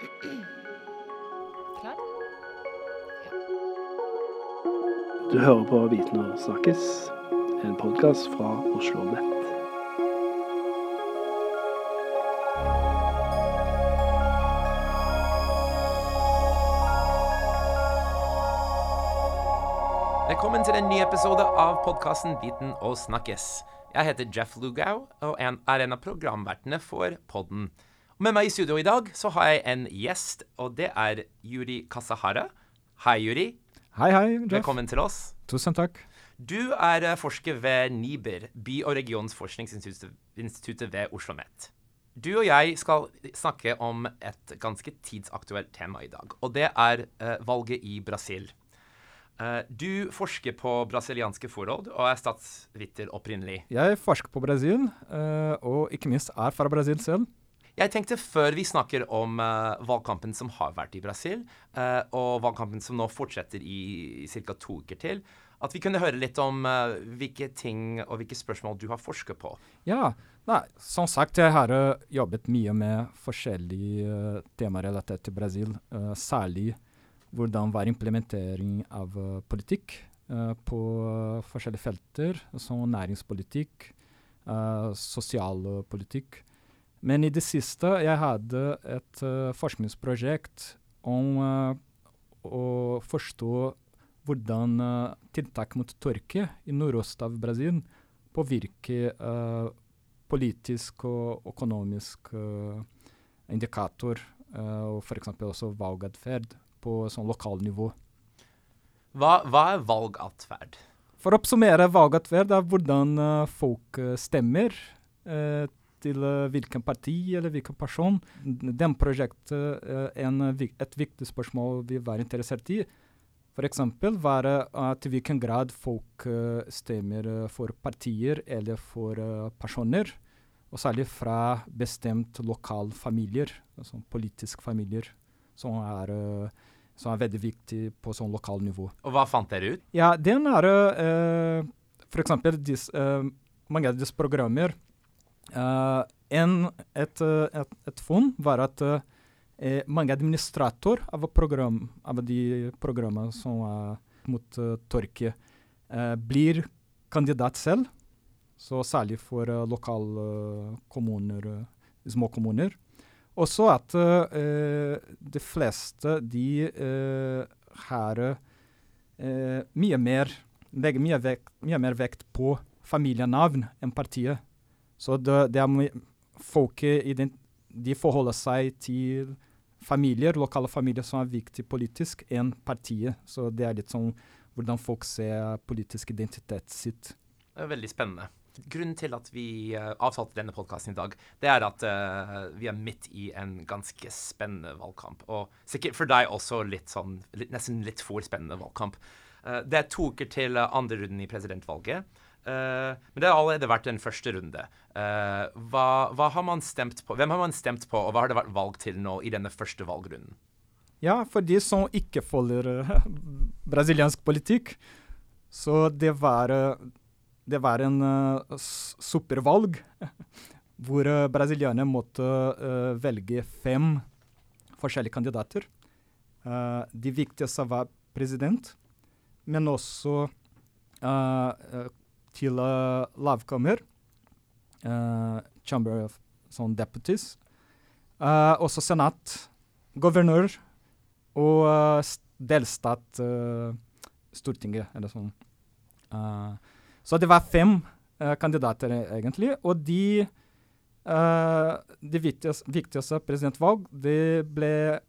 Klar? Du hører på Viten og snakkes, en podkast fra Oslo Nett. Velkommen til en ny episode av podkasten Viten og snakkes. Jeg heter Jeff Lugau og er en av programvertene for podden. Med meg i studio i dag så har jeg en gjest, og det er Yuri Kasahara. Hei, Yuri. Hei, hei, Jeff. Velkommen til oss. Tusen takk. Du er eh, forsker ved NIBR, by- og regionsforskningsinstituttet ved Oslo OsloMet. Du og jeg skal snakke om et ganske tidsaktuelt tema i dag, og det er eh, valget i Brasil. Eh, du forsker på brasilianske forhold og er statsviter opprinnelig. Jeg forsker på Brasil, eh, og ikke minst er fra Brasil selv. Jeg tenkte før vi snakker om uh, valgkampen som har vært i Brasil, uh, og valgkampen som nå fortsetter i, i ca. to uker til, at vi kunne høre litt om uh, hvilke ting og hvilke spørsmål du har forsket på. Ja, nei, som sagt, jeg har jobbet mye med forskjellige temaer relatert til Brasil. særlig hvordan var implementering av politikk på forskjellige felter, som næringspolitikk, sosialpolitikk. Men i det siste jeg hadde et uh, forskningsprosjekt om uh, å forstå hvordan uh, tiltak mot tørke i nordøst av Brasil påvirker politisk og økonomisk indikator, og f.eks. også valgatferd på sånn lokalnivå. Hva, hva er valgatferd? For å oppsummere valgatferd er hvordan folk stemmer uh, til uh, hvilken parti eller hvilken person. Den prosjektet er en, uh, et viktig spørsmål vi var interessert i. F.eks. var uh, til hvilken grad folk uh, stemmer uh, for partier eller for uh, personer. Og særlig fra bestemt lokal familier, altså politiske familier, som er, uh, som er veldig viktig på sånn lokal nivå. Og hva fant dere ut? Ja, den er uh, for eksempel dis, eh, mange av disse programmer. Eh, en, et, eh, et, et funn var at uh, mange administratorer av, program, av de programmene som er mot uh, tørke, blir kandidat selv. Så særlig for uh, lokale kommuner, uh, små kommuner. Også at de fleste de har mye mer legger mye, vekt, mye mer vekt på familienavn enn partiet. Så det, det er folket de forholder seg til familier, lokale familier som er viktig politisk, enn partiet. Så det er litt sånn hvordan folk ser politisk identitet sitt. Det er veldig spennende. Grunnen til at vi uh, avtalte denne podkasten i dag, det er at uh, vi er midt i en ganske spennende valgkamp. Og sikkert for deg også litt sånn, litt, nesten litt for spennende valgkamp. Uh, det er to uker til andre runden i presidentvalget. Eh, men det har allerede vært den første runde. Eh, hva, hva har man stemt på? Hvem har man stemt på, og hva har det vært valg til nå i denne første valgrunden? Ja, for de som ikke følger eh, brasiliansk politikk, så det var, det var en supervalg hvor brasilianerne måtte velge fem forskjellige kandidater. De viktigste var president, men også Uh, til uh, lavkammer, Uh, Chamber of sånn deputies, Uh, også senat, guvernør og uh, delstat uh, Stortinget, eller sånn. Uh, så det var fem kandidater, egentlig. Og de De viktigste, viktigste presidentvalg det ble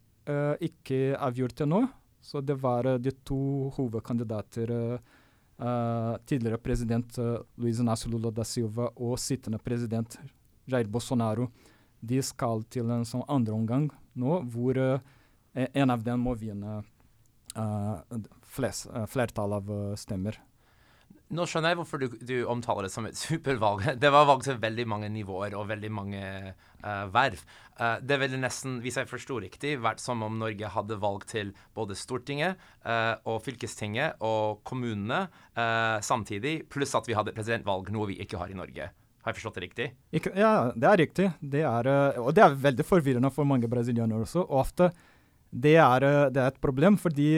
ikke avgjort ennå. Så det var de to hovedkandidater. Uh, uh, tidligere president uh, Luiz Inácio Lula da Silva og sittende president Jair Bolsonaro. De skal til en sånn andre omgang nå, hvor uh, Eh, en av dem må vinne uh, flest, flertall av stemmer. Nå skjønner jeg hvorfor du, du omtaler det som et supervalg. Det var valg til veldig mange nivåer og veldig mange uh, verv. Uh, det ville nesten, hvis jeg forsto riktig, vært som om Norge hadde valg til både Stortinget uh, og fylkestinget og kommunene samtidig, pluss at vi hadde presidentvalg, noe vi ikke har i Norge. Har jeg forstått det riktig? Ikke, ja, det er riktig. Det er, og det er veldig forvirrende for mange brasilianere også. Og ofte det er, det er et problem, fordi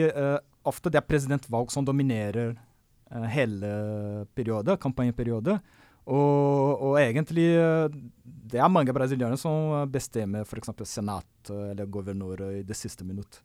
ofte det er presidentvalg som dominerer hele periode, kampanjeperiode. Og, og, egentlig uh, det er mange brasilianere som bestemmer f.eks. senat eller guvernør i det siste minutt.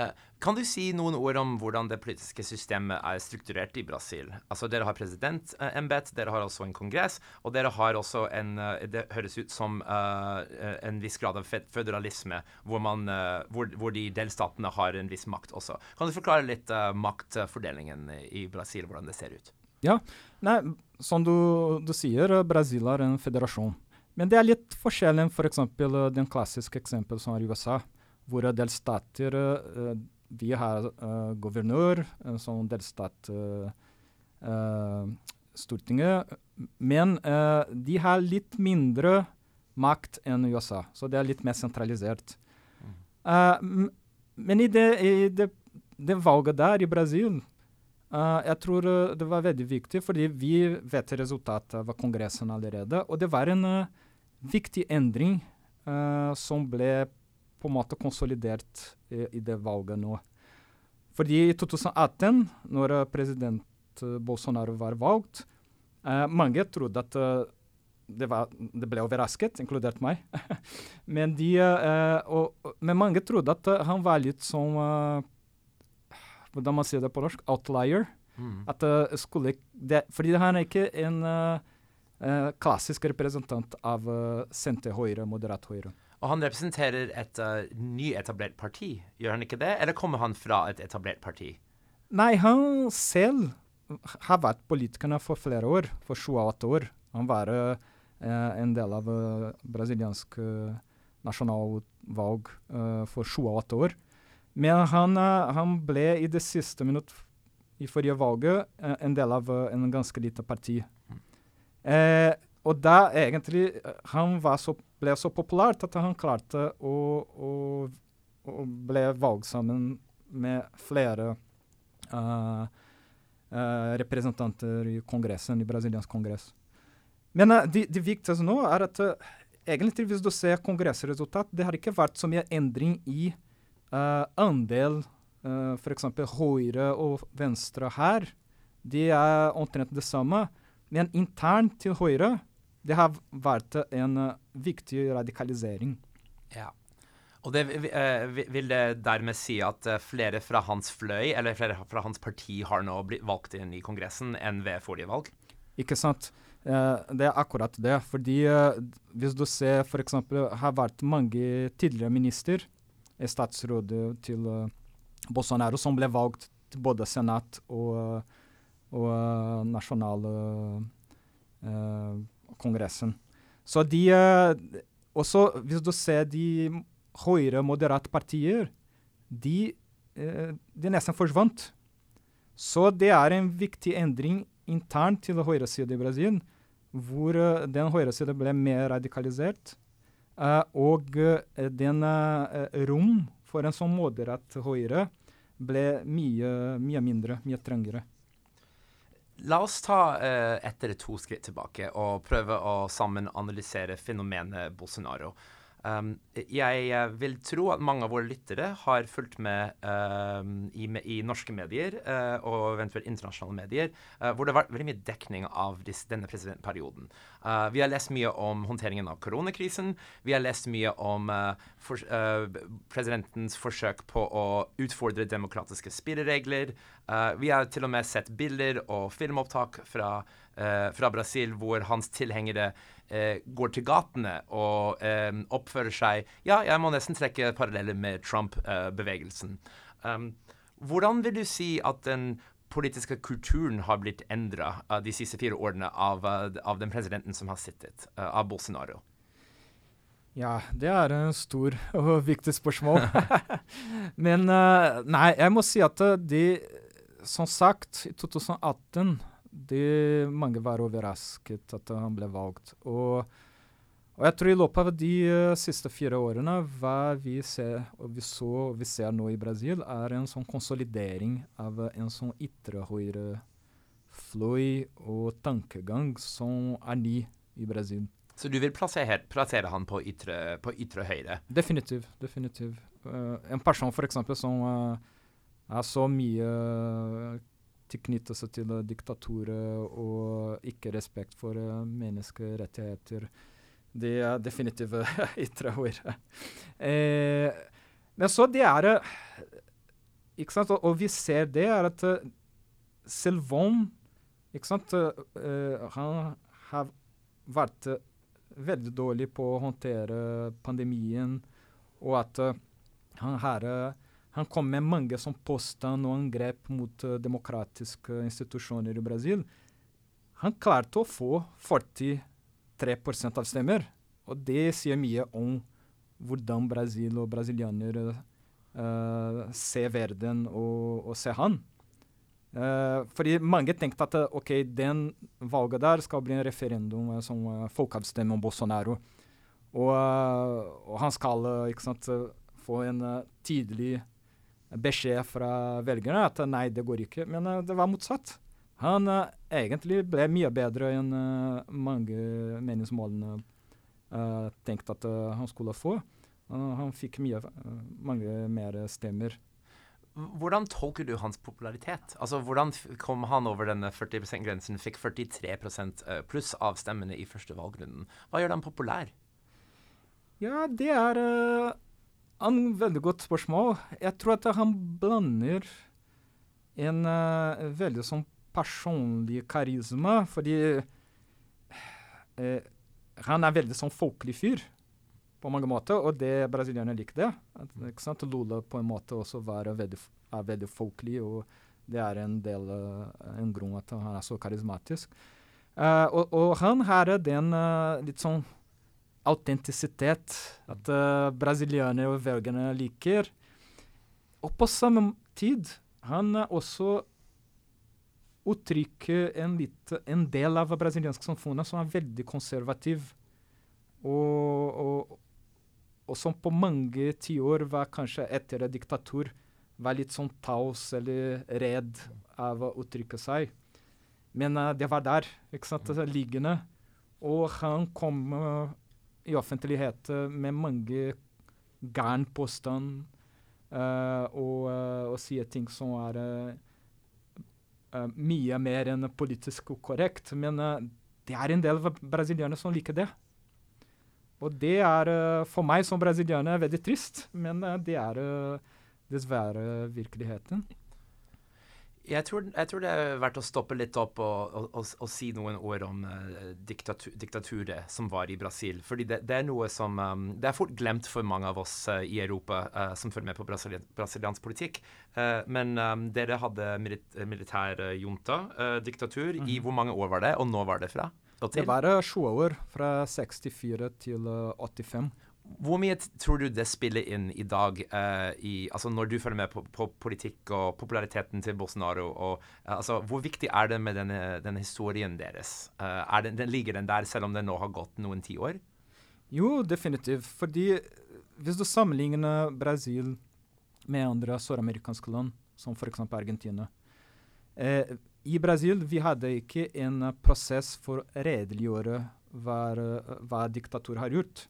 Eh, kan du si noen ord om hvordan det politiske systemet er strukturert i Brasil? Altså, Dere har presidentembet, dere har også en kongress, og dere har også en eh, Det høres ut som uh, en viss grad av føderalisme, hvor, man, uh, hvor, hvor, de delstatene har en viss makt også. Kan du forklare litt uh, maktfordelingen i Brasil, hvordan det ser ut? Ja, nei, som du, du sier, Brasil er en federasjon. Men det er litt forskjellig enn f.eks. For den klassiske eksempelet som er i USA hvor delstater uh, Vi har uh, guvernør uh, som delstat Stortinget. Men de har litt mindre makt enn USA, så det er litt mer sentralisert. Mm. men i, det, i det, det, valget der i Brasil jeg tror det var veldig viktig, fordi vi vet resultatet av Kongressen allerede. Og det var en viktig endring som ble på en måte konsolidert i, i det valget nå. Fordi i 2018, når president Bolsonaro var valgt, eh, mange trodde at uh, det, var, det, ble overrasket, inkludert meg. men, de, og, men, mange trodde at han var litt som Hvordan man sier det på norsk? Outlier. Mm. At skulle det, Fordi han er ikke en klassisk representant av uh, senter-høyre, moderat høyre. Og han representerer et uh, nyetablert parti, gjør han ikke det? Eller kommer han fra et etablert parti? Nei, han selv har vært politiker for flere år, for 28 år. Han var uh, en del av uh, brasiliansk uh, nasjonalvalg uh, for 28 år. Men han, han, ble i det siste minutt i forrige valget en del av en ganske lite parti. Mm. Og da egentlig Han så ble så populært at han klarte å, å, å ble valgt sammen med flere uh, uh, representanter i kongressen, i brasiliansk kongress. Men uh, det, de viktigste nå er at egentlig hvis du ser kongressresultat, det har ikke vært så mye endring i andel uh, f.eks. høyre og venstre her. De er omtrent det samme. Men internt til høyre det har vært en uh, viktig radikalisering. Ja. Og det, uh, Vil det dermed si at uh, flere fra hans fløy, eller flere fra hans parti, har nå blitt valgt inn i Kongressen enn ved forrige valg? Ikke sant. det er akkurat det. Fordi hvis du ser f.eks. har vært mange tidligere minister, statsrådet til Bolsonaro, som ble valgt til både senat og, og nasjonale Kongressen. Så de uh, Også hvis du ser de høyre, moderate partier, de, uh, de nesten forsvant. Så det er en viktig endring internt til høyresiden i Brasil, hvor uh, den høyresiden ble mer radikalisert. og den rom for en sånn moderat høyre ble mye, mye mindre, mye trangere. La oss ta uh, ett eller to skritt tilbake og prøve å sammen analysere fenomenet Bolsonaro. Um, jeg eh, vil tro at mange av våre lyttere har fulgt med um, i, i, norske medier uh, og eventuelt internasjonale medier, uh, hvor det har vært veldig mye dekning av disse, denne presidentperioden. Uh, vi har lest mye om håndteringen av koronakrisen. Vi har lest mye om for, presidentens forsøk på å utfordre demokratiske spilleregler. vi har til og med sett bilder og filmopptak fra, fra Brasil hvor hans tilhengere eh, går til gatene og eh, oppfører seg Ja, jeg må nesten trekke paralleller med Trump-bevegelsen. Um, hvordan vil du si at den politiske kulturen har blitt endra uh, de siste fire årene av, uh, av, den presidenten som har sittet, uh, av Bolsonaro? Ja, det er en stor og viktig spørsmål. Men nei, jeg må si at de Som sagt, i 2018 det, mange var overrasket at han ble valgt. Og, og, jeg tror i løpet av de uh, siste fire årene hva vi ser, og vi så og vi ser nå i Brasil, er en sånn konsolidering av en sånn ytre høyre fløy og tankegang som er ny i Brasil. Så du vil plassere, plassere han på ytre, på ytre høyre? Definitivt. definitivt. Uh, en person for eksempel, som uh, er så mye uh, seg til uh, diktaturet og ikke respekt for uh, menneskerettigheter. Det er definitivt ytre høyre. Eh, men så det er ikke sant, og, og, vi ser det er at selv om ikke sant, han har vært veldig dårlig på å håndtere pandemien, og at han har han kom med mange som påstand og angrep mot uh, demokratiske institusjoner i Brasil. Han klarte å få 43 av stemmer. Og det sier mye om hvordan Brasil og brasilianere uh, ser verden og, og ser han. Uh, fordi mange tenkte at ok, den valget der skal bli en referendum en som uh, folkeavstemning om Bolsonaro. Og, og, han skal ikke sant, få en tydelig beskjed fra velgerne at nei, det går ikke. Men uh, det var motsatt. Han uh, egentlig ble mye bedre enn uh, mange meningsmålene tenkte at han skulle få. han fikk mye, mange mer stemmer. Hvordan tolker du hans popularitet? Altså, Hvordan kom han over denne 40 %-grensen, fikk 43 pluss av stemmene i første valgrunden? Hva gjør han populær? Ja, det er en veldig godt spørsmål. Jeg tror at han blander en uh, veldig sånn personlig karisma, fordi uh, han er veldig sånn folkelig fyr på mange måter, og det brasilianerne liker det. At, ikke sant? Lula på en måte også var veldig, er veldig folkelig, og det er en del uh, en grunn at han er så karismatisk. og, og, han har den litt sånn autentisitet. At uh, brasilianere og velgerne liker. Og på samme tid han er også uttrykker en, en del av brasiliansk samfunnet som er veldig konservativ. Og, og, og som på mange tiår var kanskje etter et diktatur var litt sånn taus eller redd av å uttrykke seg. Men uh, det var der, ikke sant, liggende. Og han kom uh, i offentlighet med mange gærne påstander uh, og, uh, og sier ting som er uh, mye mer enn politisk korrekt. Men det er en del brasilianere som liker det. Og det er for meg som brasilianer veldig trist, men det er dessverre virkeligheten. Jeg tror, jeg tror, det er verdt å stoppe litt opp og, og, og, og si noen ord om uh, diktatur, diktaturet som var i Brasil. Fordi det, det er noe som um, Det er fort glemt for mange av oss uh, i Europa uh, som følger med på brasilien, brasiliansk politikk. men um, dere hadde milit militær junta, diktatur, mm -hmm. i mhm. hvor mange år var det? Og nå var det fra? Det var sju år, fra 64 til 85. Hvor mye tror du det spiller inn i dag, uh, i, altså når du følger med på, på, politikk og populariteten til Bolsonaro? Og, uh, altså, hvor viktig er det med denne, denne historien deres? Uh, den, den, ligger den der selv om den nå har gått noen tiår? Jo, definitivt. Fordi hvis du sammenligner Brasil med andre søramerikanske land, som f.eks. Argentina I Brasil vi hadde ikke en prosess for å redeliggjøre hva, hva diktatur har gjort.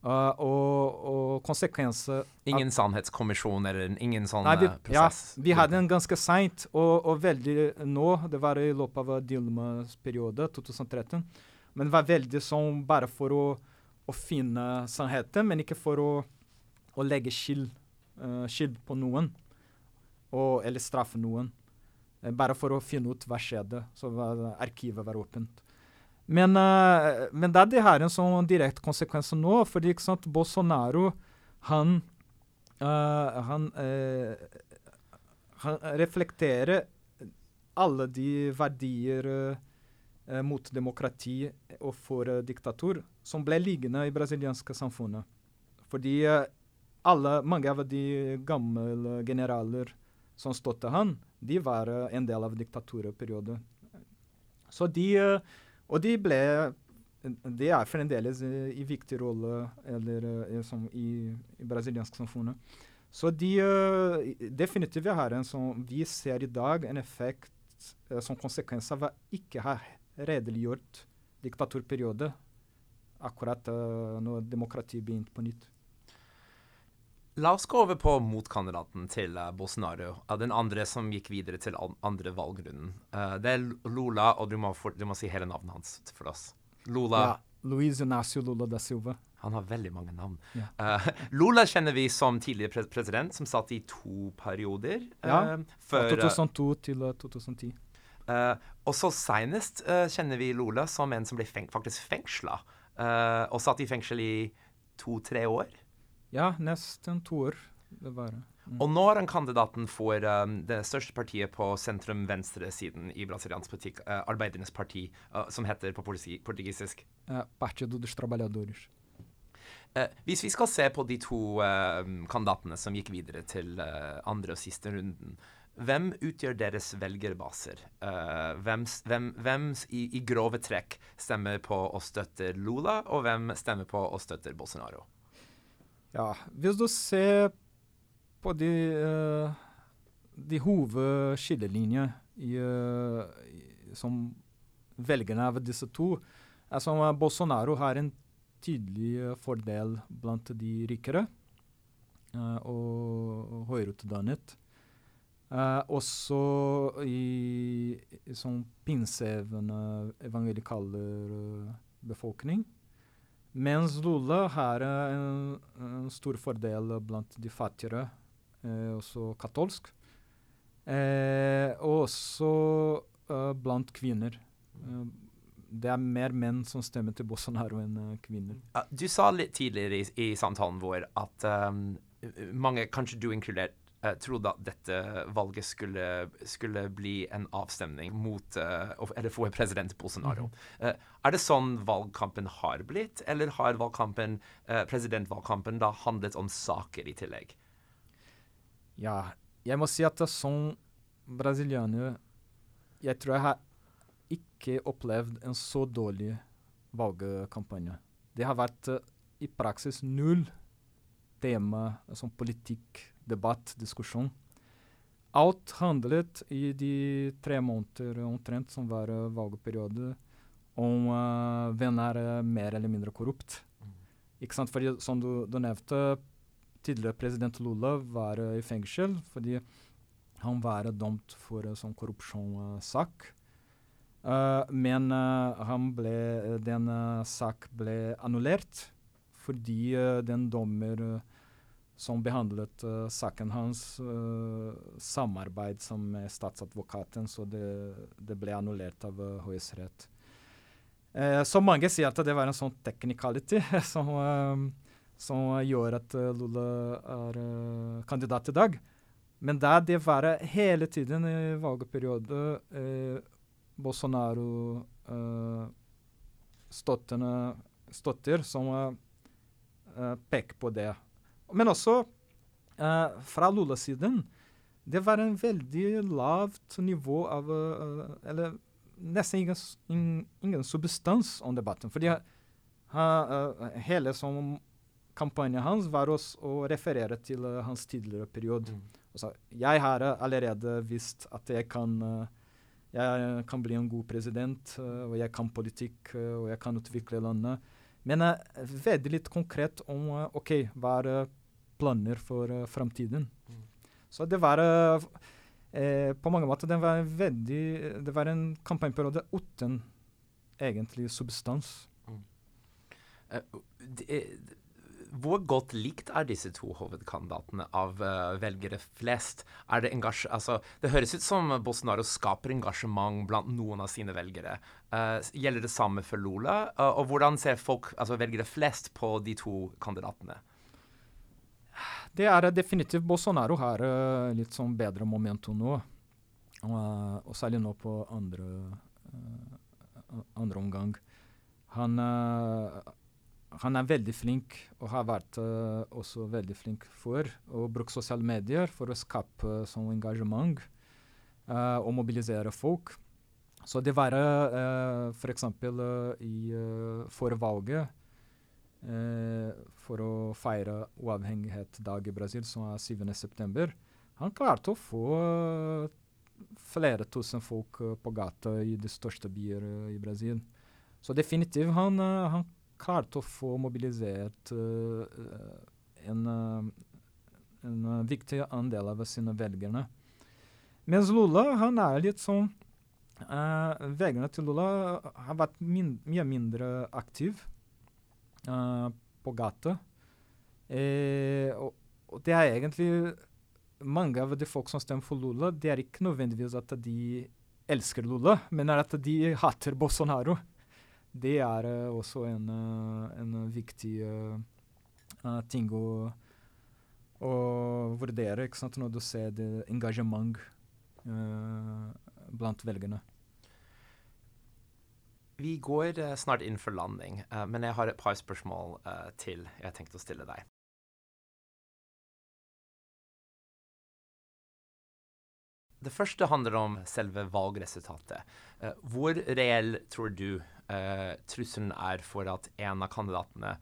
Uh, og, og konsekvenser Ingen sannhetskommisjon eller ingen sånn Nei, vi, prosess? Ja, vi hadde en ganske seint, og, og, veldig nå. Det var i løpet av Dilmas periode, 2013. Men det var veldig sånn bare for å, å finne sannheten, men ikke for å, å legge skyld, uh, skyld på noen. Og, eller straffe noen. Uh, bare for å finne ut hva skjedde. Så var, arkivet var åpent. Men, uh, men det, har en sånn direkte konsekvens nå, fordi ikke sant, Bolsonaro han, uh, han, uh, han reflekterer alle de verdier mot demokrati og for diktatur som ble liggende i brasilianske samfunnet. Fordi alle, mange av de gamle generaler som støttet han, de var en del av diktaturperioden. Så de og de ble Det er fremdeles i viktig rolle eller, som i, i brasiliansk samfunnet. Så de uh, definitivt har en som Vi ser i dag en effekt eh, som konsekvens av ikke ha redeliggjort diktaturperiode akkurat når demokratiet begynte på nytt. La oss gå over på motkandidaten til uh, Bolsonaro, uh, den andre som gikk videre til andre valgrunden. Uh, det er Lula, og du må, for, du må, si hele navnet hans for oss. Lula ja, Luiz Inacio Lula da Silva. Han har veldig mange navn. Ja. Lula kjenner vi som tidligere pre president, som satt i to perioder. ja, fra 2002 til 2010. og så senest kjenner vi Lula som en som ble feng faktisk fengsla, og satt i fengsel i to-tre år. Ja, nesten to år. Det var det. Mm. Og nå er han kandidaten for um, det største partiet på sentrum-venstre-siden i brasiliansk politikk, uh, Arbeidernes parti, uh, som heter på portugisisk uh, Partido dos Trabalhadores. Uh, hvis vi skal se på de to kandidatene som gikk videre til andre og siste runden, hvem utgjør deres velgerbaser? hvem, hvem, hvem i, i, grove trekk stemmer på og støtter Lula, og hvem stemmer på og støtter Bolsonaro? Ja, hvis du ser på de, uh, de hovedskillelinjene uh, som velgerne av disse to, uh, Bolsonaro har en tydelig fordel blant de rikere og høyreutdannet. Uh, også i, i sånn pinseevne evangelikale befolkning. Mens Lula har en, en stor fordel blant de fattigere, eh, også katolsk. Eh, og også eh, blant kvinner. Eh, det er mer menn som stemmer til Bolsonaro enn uh, kvinner. Du sa litt tidligere i, i samtalen vår at um, mange, kanskje du inkludert, trodde at dette valget skulle, skulle bli en avstemning mot uh, Eller få president Bolsonaro. Mm er det sånn valgkampen har blitt, eller har valgkampen, presidentvalgkampen da handlet om saker i tillegg? Ja, jeg må si at som brasilianer Jeg tror jeg har ikke opplevd en så dårlig valgkampanje. Det har vært i praksis null tema som politikk debatt, diskusjon. Alt handlet i de tre måneder omtrent som var uh, valgperiode, om uh, hvem er uh, mer eller mindre korrupt. Mm. Ikke sant? Fordi, som du, du, nevnte, tidligere president Lula var uh, i fengsel fordi han var dømt for uh, sånn korrupsjonssak. Uh, men han ble, den sak ble annullert fordi den dommer som behandlet uh, saken hans, uh, samarbeid som med statsadvokaten, så det, det ble annullert av uh, Høyesterett. Uh, så mange sier at det var en sånn technicality som, som gjør at Lula er kandidat i dag. Men da det var hele tiden i valgperiode Bolsonaro støtter som peker på det. Men også uh, fra Lula-siden Det var en veldig lavt nivå av uh, Eller nesten ingen, ingen, substans om debatten. Fordi uh, hele som kampanjen hans var også å referere til hans tidligere periode. Mm. Altså, jeg har allerede visst at jeg kan jeg kan bli en god president, og jeg kan politikk, og jeg kan utvikle landet. Men uh, veldig litt konkret om OK, hva er planer for uh, framtiden. Mm. Så det var uh, eh, På mange måter det var, veldig, det var en kampanjeperiode uten egentlig substans. Mm. Uh, det, hvor godt likt er disse to hovedkandidatene av uh, velgere flest? Er det, altså, det høres ut som Bolsonaro skaper engasjement blant noen av sine velgere. Uh, gjelder det samme for Lola? Uh, og hvordan ser folk, altså velgere flest på de to kandidatene? Det er definitivt Bolsonaro har uh, litt sånn bedre momentum nå. Uh, og særlig nå på andre, uh, andre omgang. Han, han, er veldig flink, og har vært også veldig flink for å bruke sosiale medier for å skape sånn engasjement og mobilisere folk. Så det var uh, f.eks. I uh, forrige valget eh, for å feire uavhengighetsdag i Brasil, som er 7.9. Han klarte å få flere tusen folk uh, på gata i de største byer uh, i Brasil. Så definitivt han, uh, han klarte å få mobilisert en, en viktig andel av sine velgerne. Mens Lula han er litt sånn Velgerne til Lula har vært min, mye mindre aktiv på gata. og, og det er egentlig mange av de folk som stemmer for Lula, det er ikke nødvendigvis at de elsker Lula, men at de hater Bolsonaro. Det er uh, også en, uh, en viktig ting å, å, vurdere når du ser det engasjement blant velgerne. Vi går snart inn for landing, men jeg har et par spørsmål til jeg tenkte å stille deg. Det første handler om selve valgresultatet. Hvor reell tror du trusselen er for at en av kandidatene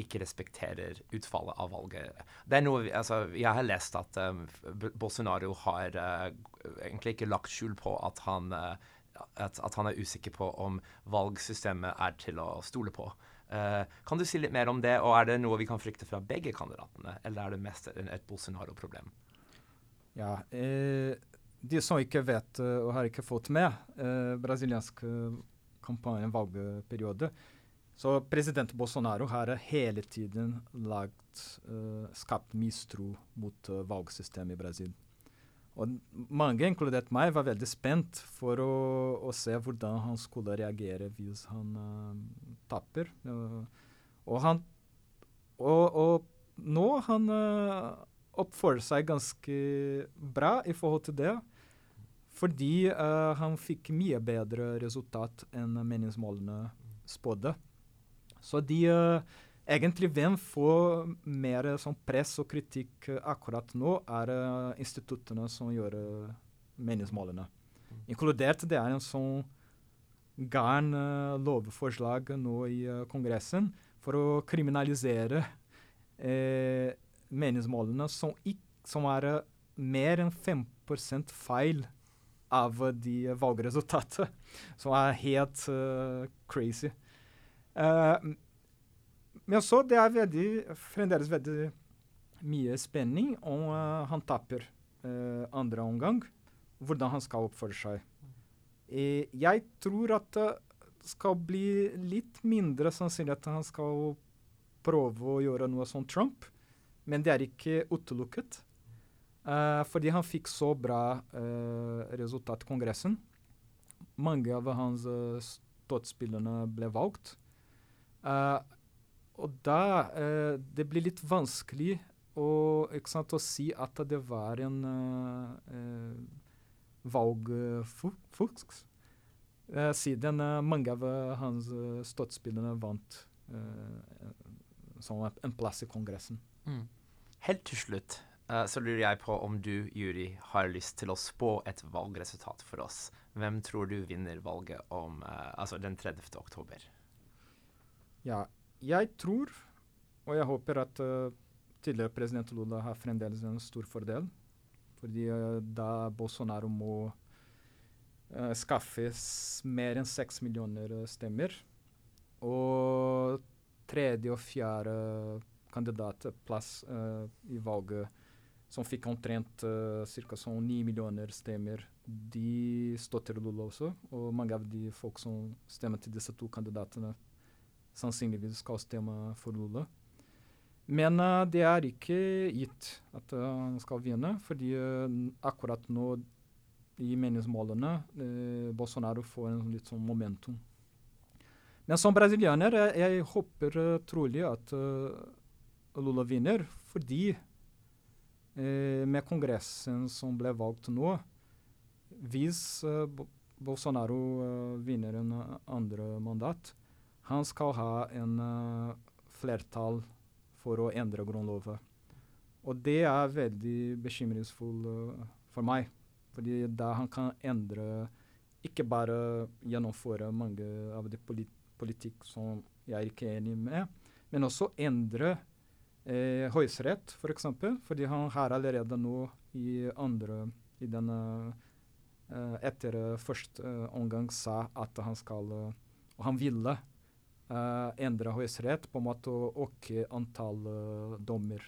ikke respekterer utfallet av valget? Det er noe, altså, jeg har lest at Bolsonaro har egentlig ikke lagt skjul på at han, at, at han, er usikker på om valgsystemet er til å stole på. kan du si litt mer om det, og er det noe vi kan frykte fra begge kandidatene, eller er det mest et Bolsonaro-problem? Ja, eh, de som ikke vet uh, og har ikke fått med eh, brasiliansk uh, kampanje, valgperiode, så president Bolsonaro har hele tiden lagt, eh, skapt mistro mot uh, valgsystemet i Brasil. Og mange, inkludert meg, var veldig spent for å, å se hvordan han skulle reagere hvis han uh, taper. og han og, og, nå han oppfører seg ganske bra i forhold til det. Fordi uh, han fikk mye bedre resultat enn meningsmålene spådde. Så de uh, egentlig hvem får mer sånn, press og kritikk akkurat nå, er uh, instituttene som gjør uh, meningsmålene. Mm. Inkludert det er en sånn gæren uh, lovforslag nå i Kongressen for å kriminalisere meningsmålene som, som er mer enn 5 feil av de valgresultatene, som er helt crazy. Uh, men så det er veldig, fremdeles veldig mye spenning om uh, han taper andre omgang, hvordan han skal oppføre seg. jeg tror at det skal bli litt mindre sannsynlig at han skal prøve å gjøre noe som Trump, men det er ikke utelukket. Uh, fordi han fikk så bra uh, resultat i Kongressen. Mange av hans uh, støttespillere ble valgt. Og da Det blir litt vanskelig å, sant, å, si at det var en valgfusk, siden mange av hans uh, støttespillere vant som en plass i Kongressen. Mm. Helt til slutt Uh, så lurer jeg på om du, Juri, har lyst til å spå et valgresultat for oss. Hvem tror du vinner valget om, uh, altså den 30. oktober? Ja, jeg tror, og jeg håper at uh, tidligere president Lula har fremdeles en stor fordel. Fordi da Bolsonaro må skaffe mer enn seks millioner stemmer, og tredje og fjerde kandidatplass i valget som fikk omtrent uh, ca. sånn 9 millioner stemmer, de støtter Lula også. Og mange av de folk som stemmer til disse to kandidatene, sannsynligvis skal stemme for Lula. Men uh, det er ikke gitt at uh, han skal vinne, fordi akkurat nå i meningsmålene Bolsonaro får en litt sånn momentum. Men som brasilianer jeg, jeg håper trolig at Lula vinner, fordi eh, med Kongressen som ble valgt nå, hvis eh, Bolsonaro eh, vinner en andre mandat, han skal ha en uh, flertall for å endre grunnloven. Og det er veldig bekymringsfullt uh, for meg. Fordi da han kan endre Ikke bare gjennomføre mange av de polit politikk som jeg er ikke enig med, men også endre eh, Høyesterett, f.eks., for fordi han har allerede nå i andre i denne eh, etter første eh, omgang sa at han skal eh, Og han ville eh, endre Høyesterett på en måte øke antall uh, dommer.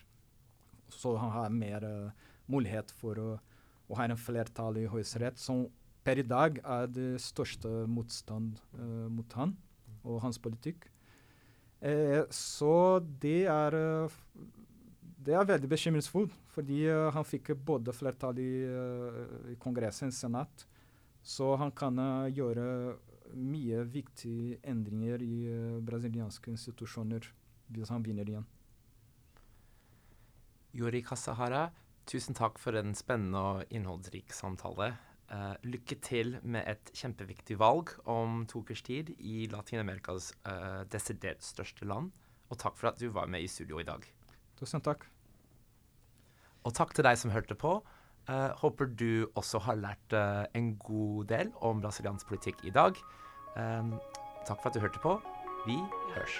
Så han har mer uh, mulighet for å, å ha en flertall i Høyesterett, som per i dag er det største motstand uh, mot han og hans politikk. Eh, så det er det er veldig bekymringsfullt, fordi uh, han fikk både flertall i, uh, i Kongressen, Senat, så han kan uh, gjøre mye viktige endringer i uh, brasilianske institusjoner hvis han vinner igjen. Jori Kasahara, tusen takk for en spennende og innholdsrik samtale. Uh, lykke til med et kjempeviktig valg om to ukers tid i Latin-Amerikas uh, desidert største land. Og takk for at du var med i studio i dag. Tusen takk. Og takk til deg som hørte på. Eh, håper du også har lært eh, en god del om brasiliansk politikk i dag. Eh, takk for at du hørte på. Vi hørs.